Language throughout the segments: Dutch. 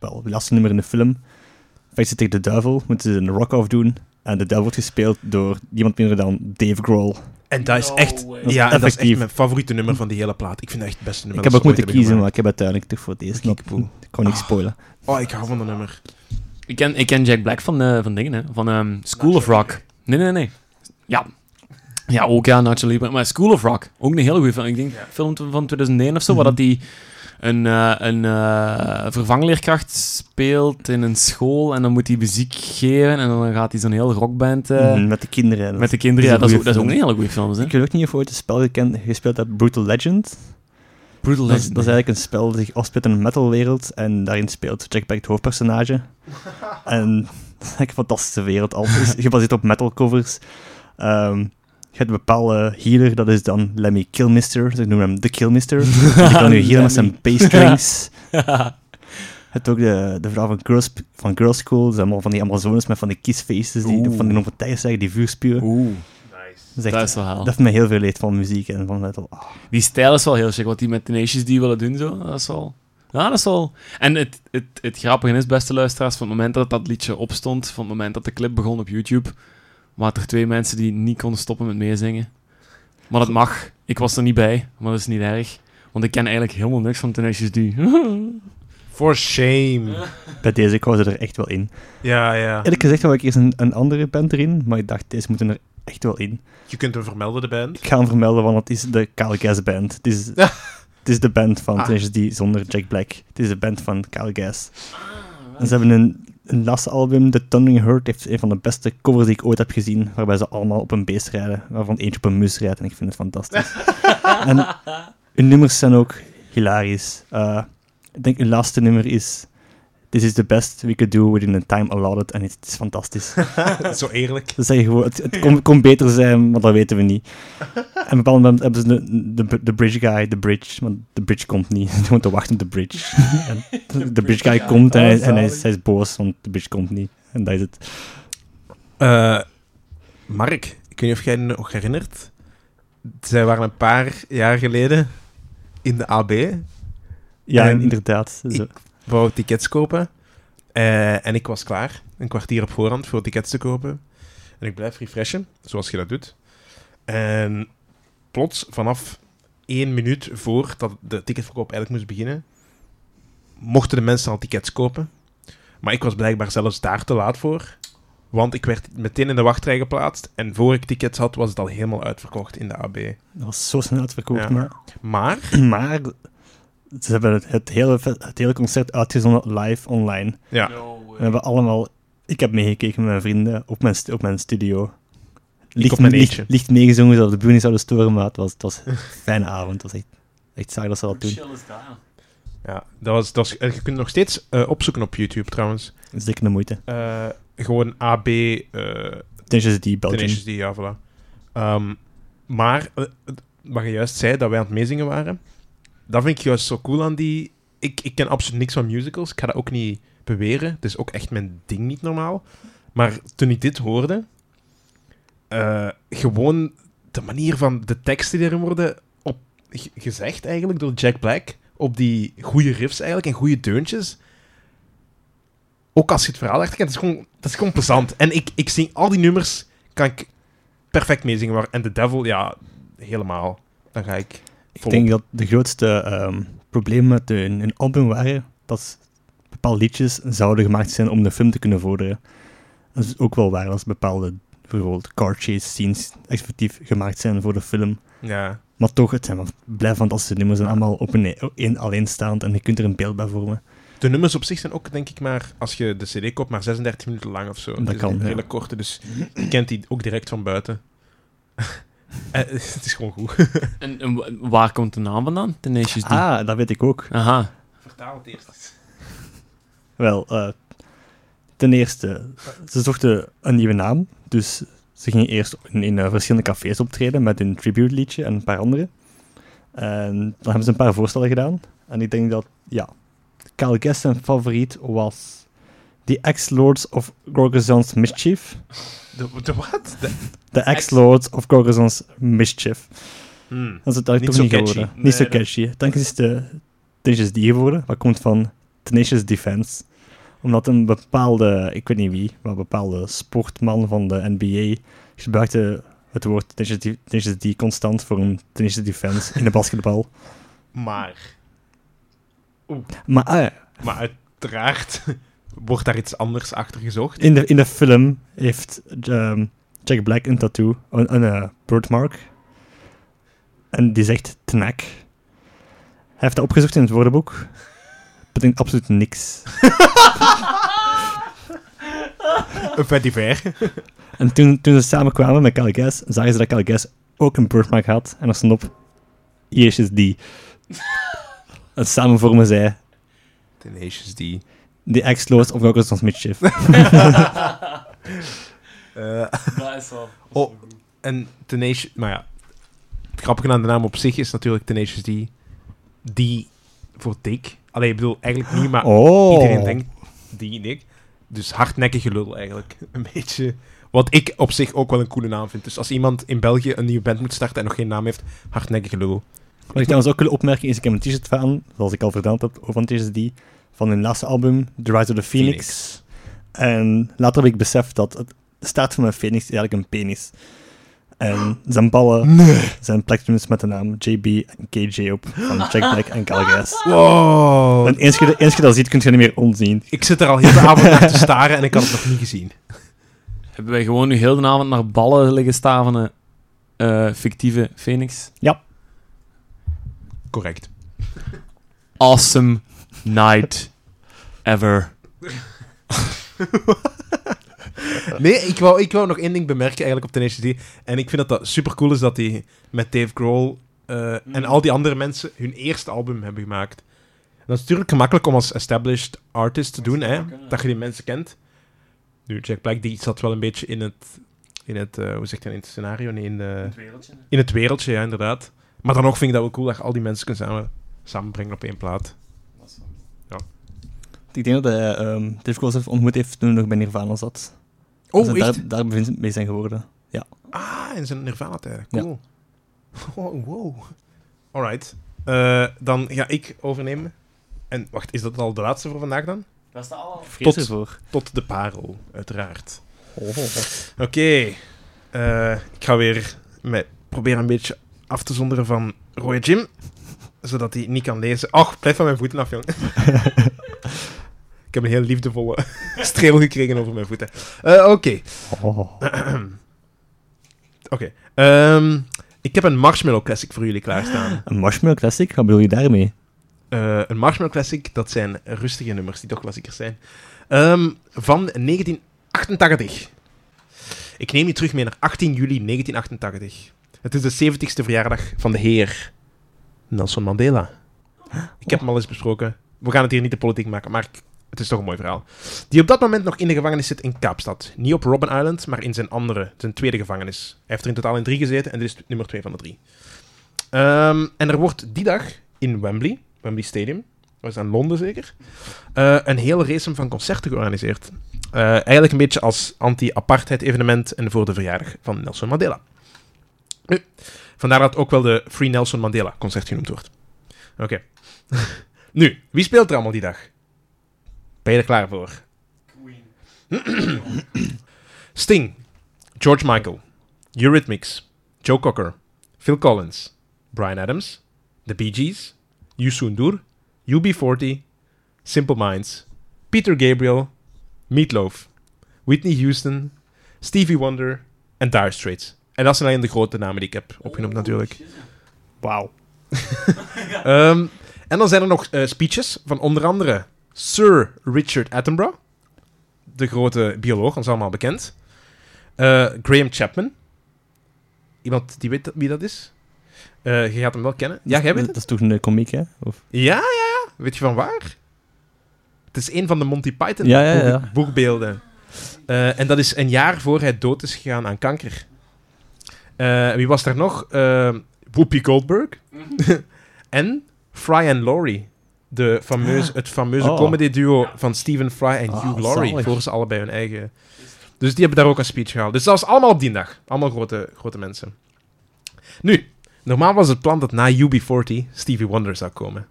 wel, het laatste nummer in de film, vecht ze tegen de duivel, moeten ze een rock-off doen. En de duivel wordt gespeeld door niemand minder dan Dave Grohl. En dat is No echt, way. ja, en dat is echt mijn favoriete nummer van die hele plaat. Ik vind dat echt het beste nummer. ik heb ook moeten kiezen, maar ik heb uiteindelijk toch voor deze. Ik kan niet Ah. spoilen. Oh, ik hou van dat nummer. Ik ken, ik ken Jack Black van, eh, van dingen, hè. Van ehm, School of Rock. Nee, nee, nee. Ja. Ja, ook ja, Nacho Libre. Maar School of Rock, ook een hele goede film. Ik denk film van 2001 of zo, waar dat die een, eh, een eh, vervangleerkracht speelt in een school en dan moet hij muziek geven en dan gaat hij zo'n heel rockband eh, Mhm, met de kinderen. met de kinderen. dat Ja, dat, is, ook- dat is ook een hele goede film, hè. Ik weet ook niet of je ooit een spel gekend, gespeeld hebt, Brutal Legend. Brutal Dat is, Legend. dat is eigenlijk een spel dat zich afspeelt in een metalwereld en daarin speelt Jack Black het hoofdpersonage. en dat is een fantastische wereld. Al is gebaseerd op metalcovers. Ehm je hebt een bepaalde healer, dat is dan Lemmy Killmister. Ze noemen hem de Killmister. Die kan nu healen met zijn bassstrings. Je hebt ook de, de vrouw van Girls, van Girls School. Dat zijn allemaal van die Amazones met van die kiesfaces, die Oeh. van die zeggen, die vuur spuwen. Oeh, echt- dat is wel dat heeft mij heel veel leed van muziek en van metal. Ah. Die stijl is wel heel chic. Wat die met Tenacious D willen doen, zo, dat is wel... Ja, dat is wel... En het, het, het grappige is, beste luisteraars, van het moment dat dat liedje opstond, van het moment dat de clip begon op YouTube, waren er twee mensen die niet konden stoppen met meezingen. Maar dat mag. Ik was er niet bij, maar dat is niet erg. Want ik ken eigenlijk helemaal niks van Tenacious D. For shame. Bij deze, ik wou ze er echt wel in. Ja, ja. Eerlijk gezegd wil ik eerst een, een andere band erin, maar ik dacht, deze moeten er echt wel in. Je kunt hem vermelden, de band. Ik ga hem vermelden, want het is de Kyle Gas band. Het is, het is de band van Ah. Tenacious D zonder Jack Black. Het is de band van Kyle Gas. En ze hebben een, een laatste album, The Thundering Herd, heeft een van de beste covers die ik ooit heb gezien, waarbij ze allemaal op een beest rijden, waarvan eentje op een mus rijdt, en ik vind het fantastisch. en hun nummers zijn ook hilarisch. Eh, ik denk hun laatste nummer is This is the best we could do within the time allotted, en het is fantastisch. Zo eerlijk. Ze zeggen gewoon, het, het kon, kon beter zijn, maar dat weten we niet. En op een bepaald moment hebben ze de, de, de bridge guy, de bridge, maar de bridge komt niet. Ze moeten te wachten op de bridge. en de bridge guy komt en, hij, en hij, is, hij is boos, want de bridge komt niet. En dat is het. Eh, Mark, ik weet niet of jij je nog herinnert. Zij waren een paar jaar geleden in de AB. Ja, En inderdaad. Zo. Wou tickets kopen. Eh, en ik was klaar, een kwartier op voorhand, voor tickets te kopen. En ik blijf refreshen, zoals je dat doet. En plots, vanaf één minuut voor dat de ticketverkoop eigenlijk moest beginnen, mochten de mensen al tickets kopen. Maar ik was blijkbaar zelfs daar te laat voor. Want ik werd meteen in de wachtrij geplaatst. En voor ik tickets had, was het al helemaal uitverkocht in de AB. Dat was zo snel uitverkocht. Ja. Maar, Maar, maar ze hebben het, het, hele, het hele concert uitgezonden live online. ja, We hebben allemaal... Ik heb meegekeken met mijn vrienden op mijn, op mijn studio. Licht, op mijn licht, licht meegezongen, zodat de buren niet zouden storen, maar het was, het was een fijne avond. Het was echt, echt saai dat ze dat doen. ja dat was, dat was, en je kunt nog steeds eh, opzoeken op YouTube trouwens. Dat is zeker de moeite. Eh, gewoon AB, eh Tenacious D, Belgium. Tenacious D, ja, voilà. Ehm, maar, eh, wat je juist zei, dat wij aan het meezingen waren, dat vind ik juist zo cool aan die... Ik, ik ken absoluut niks van musicals, ik ga dat ook niet beweren. Het is ook echt mijn ding niet normaal. Maar toen ik dit hoorde, eh, gewoon de manier van de teksten die erin worden op, ge- gezegd eigenlijk door Jack Black, op die goede riffs eigenlijk en goede deuntjes. Ook als je het verhaal echt het is gewoon, dat is gewoon plezant. En ik, ik zing al die nummers, kan ik perfect meezingen. En The Devil, ja, helemaal. Dan ga ik Ik denk dat de grootste ehm problemen met hun, hun album waren dat bepaalde liedjes zouden gemaakt zijn om de film te kunnen vorderen. Dat is ook wel waar als bepaalde, bijvoorbeeld car chase scenes, effectief gemaakt zijn voor de film. Ja. Maar toch, het zijn wel blijf fantastische nummers. Zijn allemaal op een, een alleenstaand en je kunt er een beeld bij vormen. De nummers op zich zijn ook, denk ik, maar als je de CD koopt, maar 36 minuten lang of zo. Dat is kan, ja. hele korte, dus je kent die ook direct van buiten. Eh, het is gewoon goed. En, en wa- waar komt de naam vandaan? Tenacious D. Ah, dat weet ik ook. Aha. Vertaal het eerst. Wel, eh, ten eerste, ze zochten een nieuwe naam. Dus ze gingen eerst in, in, eh, verschillende cafés optreden met een tribute liedje en een paar andere. En dan hebben ze een paar voorstellen gedaan. En ik denk dat, ja, Kyle Guest zijn favoriet was The Ex-Lords of Gorgozon's Mischief. De, de wat? De- The Ex-Lords of Gorgozon's Mischief. Hmm. Dat is het eigenlijk Niet toch zo niet catchy. geworden. Niet zo catchy. Dan is de Tenacious D geworden. Wat komt van Tenacious Defense. Omdat een bepaalde, ik weet niet wie, maar een bepaalde sportman van de NBA gebruikte het woord Tenacious D- constant voor een Tenacious Defense in de basketbal. Maar, Maar ja, maar uiteraard wordt daar iets anders achter gezocht. in, de, in de film heeft ehm, Jack Black een tattoo, een, een eh, birthmark. En die zegt Tnak. Hij heeft dat opgezocht in het woordenboek. Betekent absoluut niks. Een petit ver. En toen, toen ze samen kwamen met Calgas, zagen ze dat Calgas ook een birthmark had. En er stond op, is die. en samen vormen zij Tenacious D. The X-Load of of Mischief. Eh, Dat is wel... Oh. en Tenacious... Maar ja, het grappige aan de naam op zich is natuurlijk Tenacious D. Die voor dik. Allee, ik bedoel, eigenlijk niet, maar Oh. iedereen denkt die dik. Dus hardnekkig gelul eigenlijk. Een beetje... Wat ik op zich ook wel een coole naam vind. Dus als iemand in België een nieuwe band moet starten en nog geen naam heeft, hardnekkig gelul. Wat ik trouwens ook wil opmerken is, ik heb een t-shirt van, zoals ik al verteld heb, van Tenacious D, van hun laatste album, The Rise of the Phoenix. En later heb ik beseft dat het, de staart van mijn phoenix is eigenlijk een penis. En zijn ballen zijn plekjes met de naam JB en KJ op, van Jack Black en Calgas. Wow. En eens je, eens je dat ziet, kun je niet meer onzien. Ik zit er al heel de avond naar te staren en ik had het nog niet gezien. Hebben wij gewoon nu heel de avond naar ballen liggen stavenen eh, fictieve Phoenix? Correct. Awesome night ever. Nee, ik wou, ik wou nog één ding bemerken eigenlijk op Tenacious D. En ik vind dat dat super cool is dat die met Dave Grohl eh, en al die andere mensen hun eerste album hebben gemaakt. En dat is natuurlijk gemakkelijk om als established artist te doen, hè, dat je die mensen kent. Nu, Jack Black die zat wel een beetje in het, in het eh, hoe zeg je dat, in het scenario, nee, in, de, in het wereldje, ja, inderdaad. Maar dan nog vind ik dat wel cool dat je al die mensen kunt samen, samenbrengen op één plaat. Ik denk dat hij um, Dave Grohl heeft ontmoet heeft toen hij nog bij Nirvana zat. Oh, echt? daar, daar bevindt- mee zijn geworden. Ah, in zijn Nirvana-tijden. Cool. Oh, wow. Alright. Eh, dan ga ik overnemen. En wacht, is dat al de laatste voor vandaag dan? Dat is de al. Tot- ervoor. Tot de parel, uiteraard. Oké. Eh, ik ga weer met, proberen een beetje af te zonderen van Roy Jim. Zodat hij niet kan lezen. Och, blijf van mijn voeten af, jong. ik heb een heel liefdevolle streel gekregen over mijn voeten. Eh, Oké. Oh. Oké. Ehm, ik heb een Marshmallow Classic voor jullie klaarstaan. Een Marshmallow Classic, wat bedoel je daarmee? Eh, een Marshmallow Classic, dat zijn rustige nummers die toch klassiekers zijn. Ehm, van 1988. Ik neem je terug mee naar 18 juli 1988. Het is de 70ste verjaardag van de heer Nelson Mandela. Ik heb hem al eens besproken. We gaan het hier niet de politiek maken, maar ik- het is toch een mooi verhaal. Die op dat moment nog in de gevangenis zit in Kaapstad. Niet op Robben Island, maar in zijn andere, zijn tweede gevangenis. Hij heeft er in totaal in drie gezeten en dit is nummer twee van de drie. Ehm, en er wordt die dag in Wembley, Wembley Stadium, dat is in Londen zeker, eh, een hele race van concerten georganiseerd. Eh, eigenlijk een beetje als anti-apartheid evenement en voor de verjaardag van Nelson Mandela. Nu, vandaar dat ook wel de Free Nelson Mandela concert genoemd wordt. Oké. nu, wie speelt er allemaal die dag? Ben je er klaar voor? Sting, George Michael, Eurythmics, Joe Cocker, Phil Collins, Brian Adams, The Bee Gees, Youssou N'Dour, UB40, Simple Minds, Peter Gabriel, Meatloaf, Whitney Houston, Stevie Wonder en Dire Straits. En dat zijn alleen de grote namen die ik heb opgenoemd natuurlijk. Wauw. Ehm, en dan zijn er nog eh, speeches van onder andere Sir Richard Attenborough, de grote bioloog, ons allemaal bekend. Eh, Graham Chapman. Iemand die weet wie dat is? Eh, je gaat hem wel kennen. Ja, jij weet Dat is toch een komiek, hè? Of... Ja, ja, ja. Weet je van waar? Het is een van de Monty Python Ja, ja, ja. boek- boekbeelden. Eh, en dat is een jaar voor hij dood is gegaan aan kanker. Eh, wie was daar nog? Eh, Whoopi Goldberg. en Fry en Laurie. De fameuze, het fameuze Oh. comedy duo van Stephen Fry en Ah, Hugh Laurie. zalig. Voor ze allebei hun eigen... Dus die hebben daar ook een speech gehaald. Dus dat was allemaal op die dag. Allemaal grote, grote mensen. Nu, normaal was het plan dat na UB40 Stevie Wonder zou komen.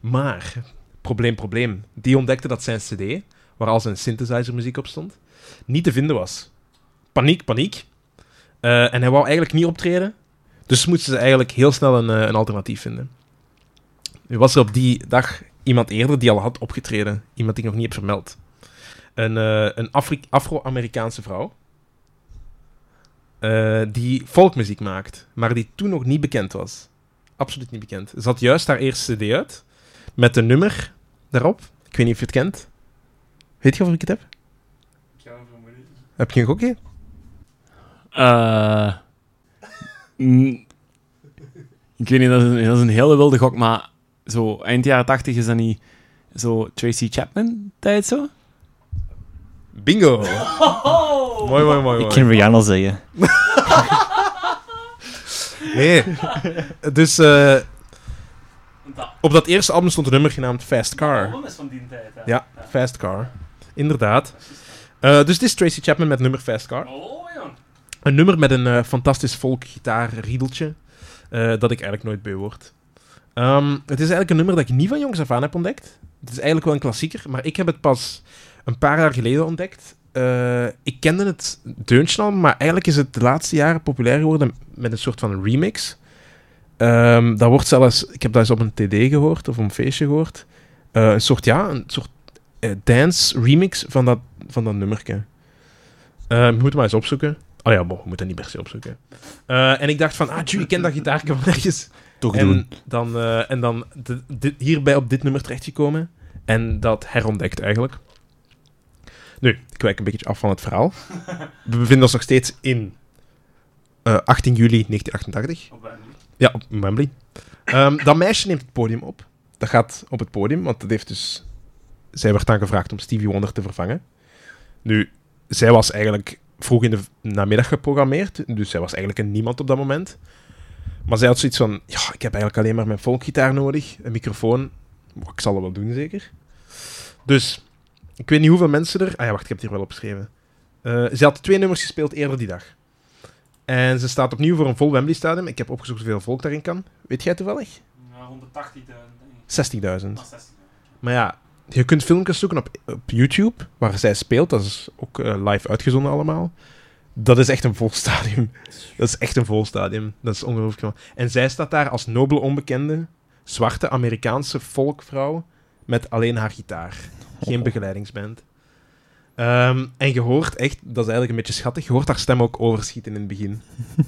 Maar, probleem, probleem. Die ontdekte dat zijn cd, waar al zijn synthesizer muziek op stond, niet te vinden was. Paniek, paniek. Eh, en hij wou eigenlijk niet optreden. Dus moesten ze eigenlijk heel snel een, eh, een alternatief vinden. Nu was er op die dag iemand eerder die al had opgetreden. Iemand die ik nog niet heb vermeld. Een, eh, een Afri- Afro-Amerikaanse vrouw. eh, die folkmuziek maakt, maar die toen nog niet bekend was. Absoluut niet bekend. Ze had juist haar eerste CD uit, met een nummer daarop. Ik weet niet of je het kent. Weet je of ik het heb? Heb je een gokje? Eh, mm, ik weet niet, dat is, een, dat is een hele wilde gok, maar zo eind jaren 80 is dat niet zo Tracy Chapman tijd zo? Bingo! Mooi, mooi, mooi. Ik kan Rihanna zeggen. Nee. dus eh, op dat eerste album stond een nummer genaamd Fast Car. is van die tijd, hè? Ja, Fast Car. Inderdaad. Eh, dus dit is Tracy Chapman met nummer Fast Car. Oh. Een nummer met een eh, fantastisch folk gitaar riedeltje, eh, dat ik eigenlijk nooit beu word. Ehm, het is eigenlijk een nummer dat ik niet van jongs af aan heb ontdekt. Het is eigenlijk wel een klassieker, maar ik heb het pas een paar jaar geleden ontdekt. Eh, ik kende het deuntje al, maar eigenlijk is het de laatste jaren populair geworden met een soort van remix. Ehm, dat wordt zelfs, ik heb dat eens op een TD gehoord of op een feestje gehoord. Eh, een soort, ja, een soort eh, dance remix van dat, van dat nummerke. Eh, je moet maar eens opzoeken. Oh ja, we moeten dat niet per se opzoeken. En ik dacht van, ah, tjoe, ik ken dat gitaarke van ergens. Toch doen. En dan, eh, en dan de- hierbij op dit nummer terechtgekomen. En dat herontdekt eigenlijk. Nu, ik wijk een beetje af van het verhaal. We bevinden ons nog steeds in eh, 18 juli 1988. Ja, op Wembley. Ehm, dat meisje neemt het podium op. Dat gaat op het podium, want dat heeft dus... Zij werd dan gevraagd om Stevie Wonder te vervangen. Nu, zij was eigenlijk vroeg in de namiddag geprogrammeerd, dus zij was eigenlijk een niemand op dat moment. Maar zij had zoiets van, ja, ik heb eigenlijk alleen maar mijn folkgitaar nodig, een microfoon. Ik zal dat wel doen, zeker. Dus, ik weet niet hoeveel mensen er... Ah ja, wacht, ik heb het hier wel opgeschreven. Eh ze had twee nummers gespeeld eerder die dag. En ze staat opnieuw voor een vol Wembley Stadium. Ik heb opgezocht hoeveel volk daarin kan. Weet jij toevallig? 60.000. Ja, 180.000, denk ik. Maar ja, je kunt filmpjes zoeken op, op YouTube, waar zij speelt. Dat is ook eh, live uitgezonden allemaal. Dat is echt een vol stadium. Dat is echt een vol stadium. Dat is ongelooflijk. En zij staat daar als nobele onbekende, zwarte Amerikaanse volkvrouw met alleen haar gitaar. Geen Oh. begeleidingsband. Ehm, en je hoort echt, dat is eigenlijk een beetje schattig, je hoort haar stem ook overschieten in het begin.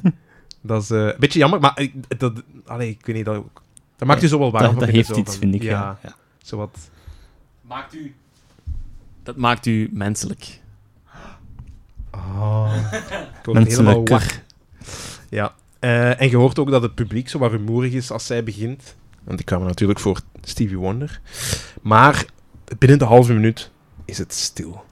dat is eh, een beetje jammer, maar ik- dat, allee, ik weet niet, dat, dat maakt je zo wel warm. Dat, van dat heeft zo iets, van- vind ik. Ja, Ja. Ja. zo wat... Maakt u... Dat maakt u menselijk. Oh. Helemaal wakker. Ja. Eh, en je hoort ook dat het publiek zo wat rumoerig is als zij begint. Want ik kwam natuurlijk voor Stevie Wonder. Maar binnen de halve minuut is het stil.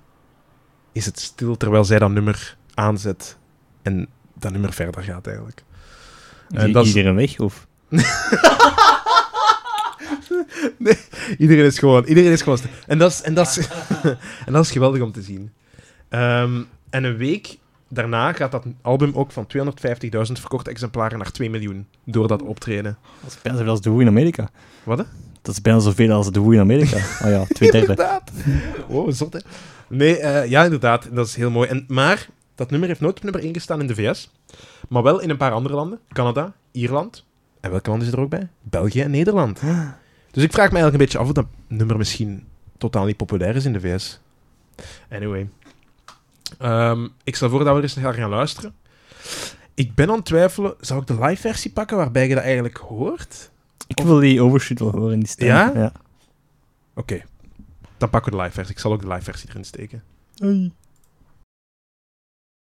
Is het stil terwijl zij dat nummer aanzet en dat nummer verder gaat eigenlijk. Dat is- iedereen weg? Of? Nee, iedereen is gewoon... Iedereen is gewoon stil. En dat is, en dat is, en dat is geweldig om te zien. Ehm, en een week daarna gaat dat album ook van 250.000 verkochte exemplaren naar 2 miljoen door dat optreden. Dat is bijna zoveel als de Who in Amerika. Wat, hè? Dat is bijna zoveel als de Who in Amerika. Oh ja, twee derde. Inderdaad. Wow, zot, hè? Nee, eh, ja, inderdaad. Dat is heel mooi. En, maar dat nummer heeft nooit op nummer 1 gestaan in de VS. Maar wel in een paar andere landen. Canada, Ierland. En welke landen is er ook bij? België en Nederland. Dus ik vraag me eigenlijk een beetje af of dat nummer misschien totaal niet populair is in de VS. Anyway. Ehm, ik stel voor dat we er eens naar gaan luisteren. Ik ben aan het twijfelen, zou ik de live versie pakken waarbij je dat eigenlijk hoort? Ik wil die overshoot wel horen in die stem. Ja? ja. Oké, dan pakken we de live versie. Ik zal ook de live versie erin steken. Oei.